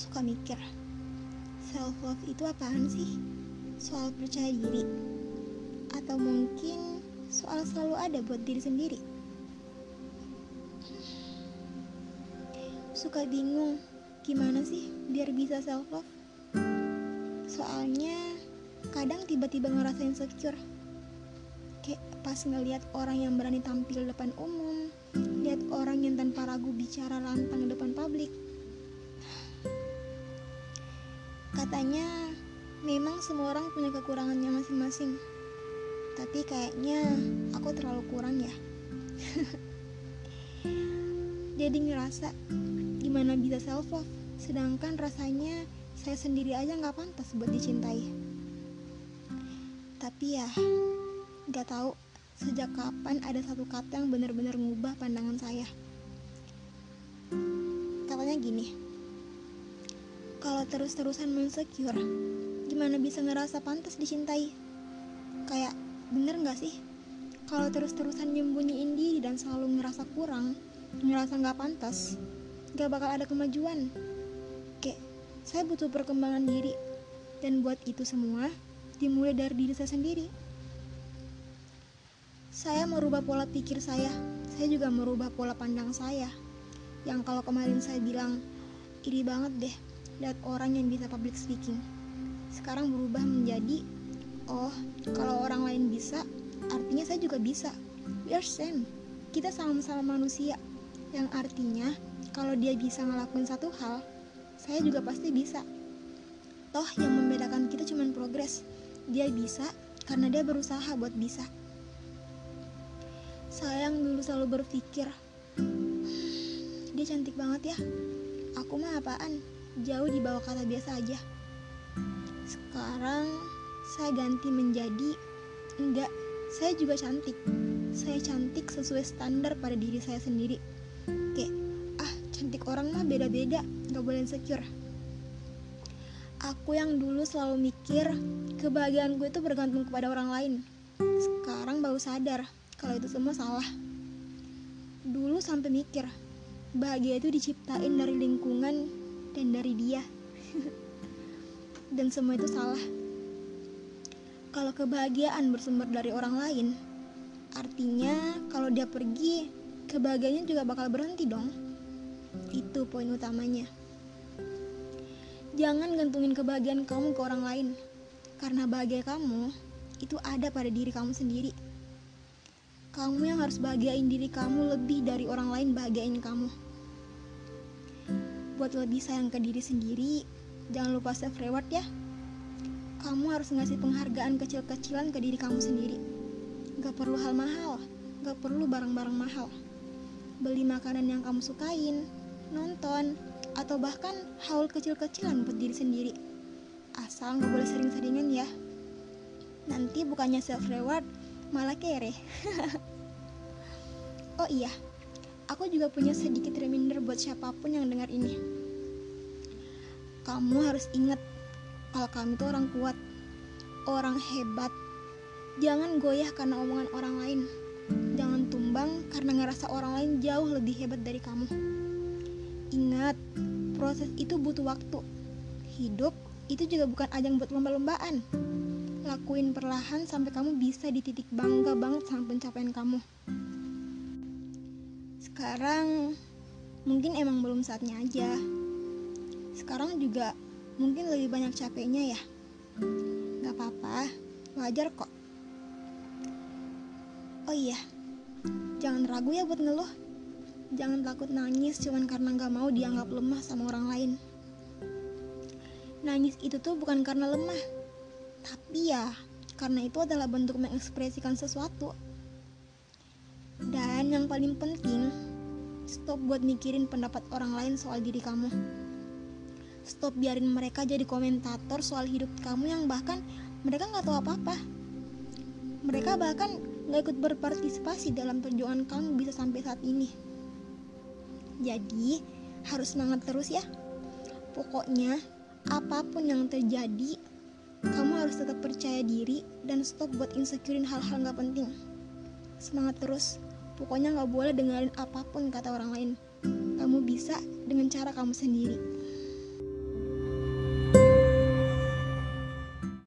suka mikir, self love itu apaan sih? Soal percaya diri, atau mungkin soal selalu ada buat diri sendiri. Suka bingung, gimana sih biar bisa self love? Soalnya kadang tiba-tiba ngerasa insecure. Kayak pas ngeliat orang yang berani tampil depan umum, lihat orang yang tanpa ragu bicara lantang depan publik. Katanya memang semua orang punya kekurangannya masing-masing. Tapi kayaknya aku terlalu kurang ya. Jadi ngerasa gimana bisa self love sedangkan rasanya saya sendiri aja nggak pantas buat dicintai tapi ya nggak tahu sejak kapan ada satu kata yang benar-benar ngubah pandangan saya katanya gini kalau terus-terusan insecure gimana bisa ngerasa pantas dicintai? Kayak bener nggak sih? Kalau terus-terusan nyembunyiin diri dan selalu ngerasa kurang ngerasa nggak pantas gak bakal ada kemajuan. Kayak saya butuh perkembangan diri. Dan buat itu semua dimulai dari diri saya sendiri. Saya merubah pola pikir saya. Saya juga merubah pola pandang saya. Yang kalau kemarin saya bilang iri banget deh lihat orang yang bisa public speaking sekarang berubah menjadi oh kalau orang lain bisa artinya saya juga bisa we are same kita sama-sama manusia yang artinya kalau dia bisa ngelakuin satu hal, saya juga pasti bisa. Toh yang membedakan kita cuma progres. Dia bisa karena dia berusaha buat bisa. Sayang dulu selalu berpikir, dia cantik banget ya. Aku mah apaan? Jauh di bawah kata biasa aja. Sekarang saya ganti menjadi enggak, saya juga cantik. Saya cantik sesuai standar pada diri saya sendiri. Kayak cantik orang mah beda-beda gak boleh insecure aku yang dulu selalu mikir kebahagiaan gue itu bergantung kepada orang lain sekarang baru sadar kalau itu semua salah dulu sampai mikir bahagia itu diciptain dari lingkungan dan dari dia dan semua itu salah kalau kebahagiaan bersumber dari orang lain artinya kalau dia pergi kebahagiaannya juga bakal berhenti dong itu poin utamanya. Jangan gantungin kebahagiaan kamu ke orang lain, karena bahagia kamu itu ada pada diri kamu sendiri. Kamu yang harus bahagiain diri kamu lebih dari orang lain bahagiain kamu. Buat lebih sayang ke diri sendiri, jangan lupa self reward ya. Kamu harus ngasih penghargaan kecil-kecilan ke diri kamu sendiri. Gak perlu hal mahal, gak perlu barang-barang mahal. Beli makanan yang kamu sukain, nonton, atau bahkan haul kecil-kecilan buat diri sendiri. Asal nggak boleh sering-seringan ya. Nanti bukannya self reward, malah kere. oh iya, aku juga punya sedikit reminder buat siapa pun yang dengar ini. Kamu harus ingat kalau kamu itu orang kuat, orang hebat. Jangan goyah karena omongan orang lain. Jangan tumbang karena ngerasa orang lain jauh lebih hebat dari kamu. Ingat, proses itu butuh waktu. Hidup itu juga bukan ajang buat lomba-lombaan. Lakuin perlahan sampai kamu bisa di titik bangga banget sama pencapaian kamu. Sekarang mungkin emang belum saatnya aja. Sekarang juga mungkin lebih banyak capeknya ya. Gak apa-apa, wajar kok. Oh iya, jangan ragu ya buat ngeluh. Jangan takut nangis cuman karena gak mau dianggap lemah sama orang lain. Nangis itu tuh bukan karena lemah, tapi ya karena itu adalah bentuk mengekspresikan sesuatu. Dan yang paling penting, stop buat mikirin pendapat orang lain soal diri kamu. Stop biarin mereka jadi komentator soal hidup kamu yang bahkan mereka nggak tahu apa-apa. Mereka bahkan nggak ikut berpartisipasi dalam perjuangan kamu bisa sampai saat ini. Jadi, harus semangat terus ya. Pokoknya, apa pun yang terjadi, kamu harus tetap percaya diri dan stop buat insecurein hal-hal gak penting. Semangat terus. Pokoknya gak boleh dengerin apa pun kata orang lain. Kamu bisa dengan cara kamu sendiri.